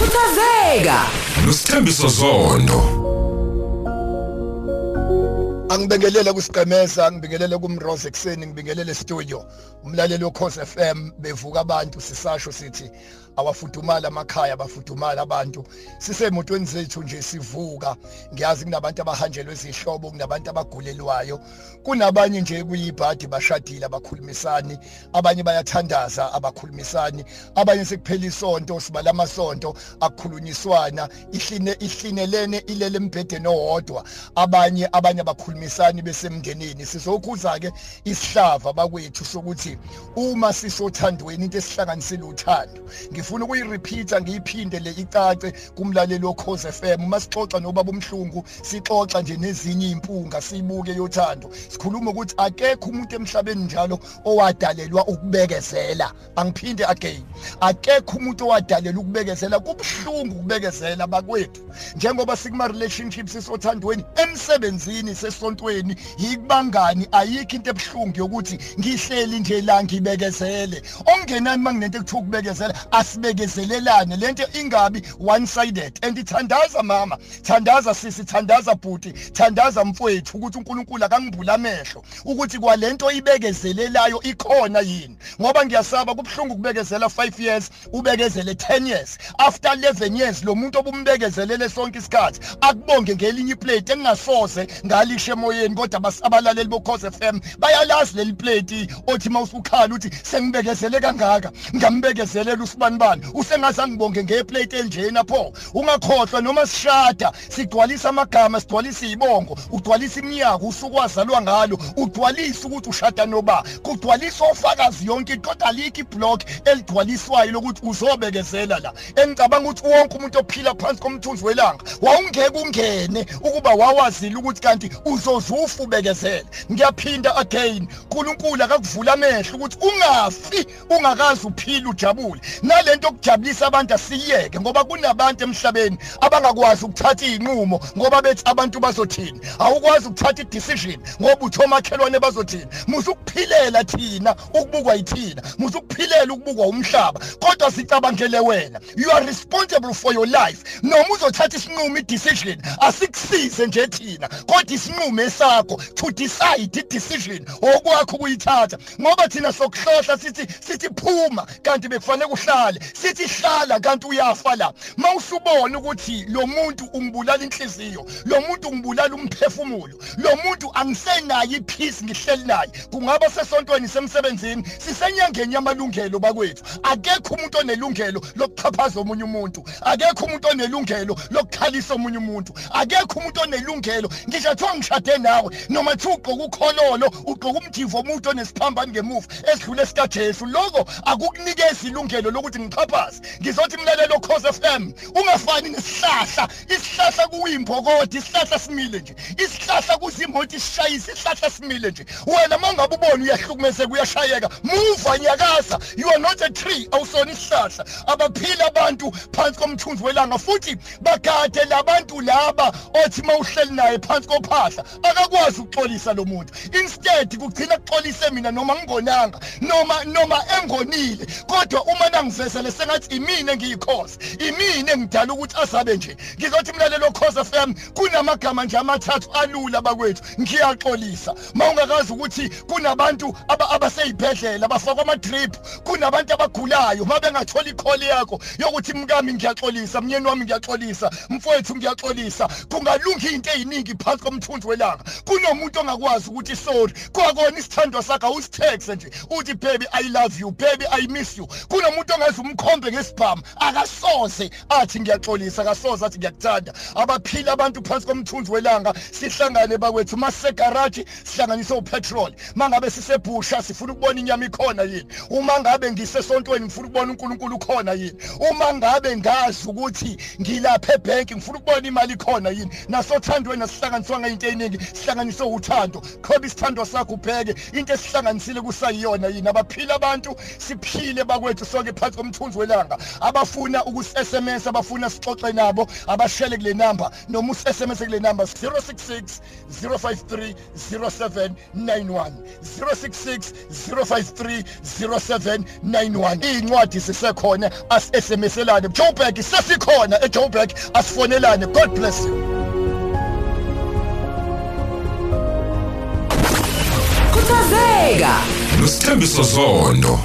khuthazeka nosithembiso zondo angibingelele kusiqemeza ngibingelele kumrose ekseni ngibingelele studio umlaleli wokhosi FM bevuka abantu sisasho sithi awafudumala amakhaya bafudumala abantu. Sisemotweni zethu nje sivuka. Ngiyazi kunabantu abahanjelwe izihlobo kunabantu abagulelwayo. Kunabanye nje kuyibhadi bashadile abakhulumisani. Abanye bayathandaza abakhulumisani. Abanye sekuphela isonto sibala amasonto akukhulunyiswana ihline ihlinelene ilele embhedeni owodwa abanye abanye abakhulumisani besemndenini. Sizokhuza ke isihlava bakwethu sokuthi uma sisothandweni into esihlanganisile uthando ngifuna ukuyirepeata ngiyiphinde le icace kumlaleli wokhoze FM uma sixoxa nobaba umhlungu sixoxa nje nezinye impunga siyibuke yothando. Sikhuluma ukuthi akekho umuntu emhlabeni njalo owadalelwa ukubekezela. Angiphinde again. Akekho umuntu owadalelwa ukubekezela kubhlungu ukubekezela bakwethu. Njengoba sikuma relationships sisothandweni emsebenzini sesontweni yikubangani ayikho into ebhlungu yokuthi ngihleli nje la ngibekezele. Ongenani manginento ekuthiwa ukubekezela asibekezelelane lento ingabi one sided and ithandaza mama thandaza sisi thandaza bhuti thandaza mfowethu ukuthi uNkulunkulu akangibhula amehlo ukuthi kwalento ibekezelelayo ikhona yini. Ngoba ngiyasaba kubhlungu kubekezela 5 years ubekezele 10 years. After 11 years lo muntu obumbekezelele sonke isikhathi akubonge ngelinye iplate engasoze ngalishe emoyeni. Kodwa abalaleli bokhoze FM bayalazi leli plate othi mawusukhala uthi sengibekezele kangaka ngambekezelela usibani bani usengaze ngibonge ngeplate enjena pho ungakhohlwa noma sishada. Sigcwalisa amagama sigcwalisa izibongo ugcwalisa iminyaka usuku wazalwa ngalo ugcwalisa ukuthi ushada noba. Kugcwalisa ofakazi yonke kodwa alikho iblock eligcwaliswayo lokuthi uzobekezela la. Engicabanga ukuthi wonke umuntu ophila phansi komthunzi welanga wawungeke ungene ukuba wawazile ukuthi kanti uzozufa ubekezele. Ngiyaphinda again uNkulunkulu akakuvula amehlo ukuthi ungafi ungakazi uphila ujabule. Nalento okujabulisa abantu asiyeke ngoba kunabantu emhlabeni abangakwazi ukuthatha izinqumo ngoba bethi abantu bazothini. Awukwazi ukuthatha idecision ngoba uthomakhelwane bazothini. Musukuphilela thina ukubukwa yithina. Musukuphilela ukubukwa umhlaba kodwa sicabangele wena. You are responsible for your life. Noma uzothatha isinqumo idecision asikusize nje thina kodwa isinqumo esakho to decide idecision okwakho ukuyithatha. Ngoba thina sokuhlohla sithi sithi phuma kanti bekufanele uhlale. Sithi hlala kanti uyafa la. Mawusubona ukuthi lo muntu ungibulala inhliziyo lo muntu ungibulala umphefumulo lo muntu angisenayo ipeace ngihleli naye. Kungaba sesontweni semsebenzini sisenyangeni yamalungelo bakwethu. Akekho umuntu onelungelo lokuchaphaza omunye umuntu. Akekho umuntu onelungelo lokukhalisa omunye umuntu. Akekho umuntu onelungelo ngisho kuthiwa ngishade nawe noma kuthiwa ugqoka ukhololo ugqoka umjivo omuntu onesiphambano ngemuva esidlule sikaJesu lokho akukunikeza ilungelo lokuthi ngichaphaze ngizothi mlalelo Khosi FM ungafani nesihlahla. Isihlahla kuyimbokodi isihlahla simile nje. Isihlahla kuzimoto isishayisa isihlahla simile nje. Wena mangabe ubona uyahlukumezeka uyashayeka move nyakaza. You are not a tree awusona isihlahla. Abaphila abantu phansi komthunzi welanga futhi bagade labantu laba othi mawuhleli naye phansi kophahla akakwazi ukuxolisa lo muntu. Instead kugcina kuxolise mina noma ngingonanga noma noma engonile. Kodwa uma nangivezele sengathi imina engiyikhosi imina engidala ukuthi asabe nje. Ngizothi mlalelo Khosi FM kunamagama nje amathathu alula bakwethu. Ngiyaxolisa. Mawungakazi ukuthi kunabantu abaseyibhedlela abafakwa ama drip kunabantu abagulayo mabengathola ikholi yakho yokuthi mkami ngiyaxolisa myeni wami ngiyaxolisa mfowethu ngiyaxolisa. Kungalunga into eziningi phansi komthunzi welanga. Kunomuntu ongakwazi ukuthi sorry kwakona isithandwa sakhe awusitext nje. Uthi baby i love you. Baby i miss you. Kunomuntu ongazi umkhombe ngesibhamu. Akasoze athi ngiyaxolisa akasoze athi ngiyakuthanda. Abaphila abantu phansi komthunzi welanga sihlangane bakwethu. Masegaraji sihlanganise upetrol mangabe sisebhusha sifuna ukubona inyama ikhona yini? Uma ngabe ngisesontweni ngifuna ukubona uNkulunkulu ukhona yini? Uma ngabe ngazi ukuthi ngilapha ebank ngifuna ukubona imali ikhona yini? Nasothandweni asihlanganiswa ngeinto eziningi sihlanganiswe uthando. Khoba isithando sakho ubheke. Into esihlanganisile kusayiyona yini? Abaphila abantu siphile bakwethu sonke phansi komthunzi umthunzi welanga abafuna ukus-sms abafuna sixoxe nabo abashele kule number. Noma us-sms kule number 066 053 0791 066 053 0791 iy'ncwadi sisekhona as-sms-elane joburg sesikhona. Ejoburg asifonelane. God bless you. Khuthazeka. Nosithembiso zondo.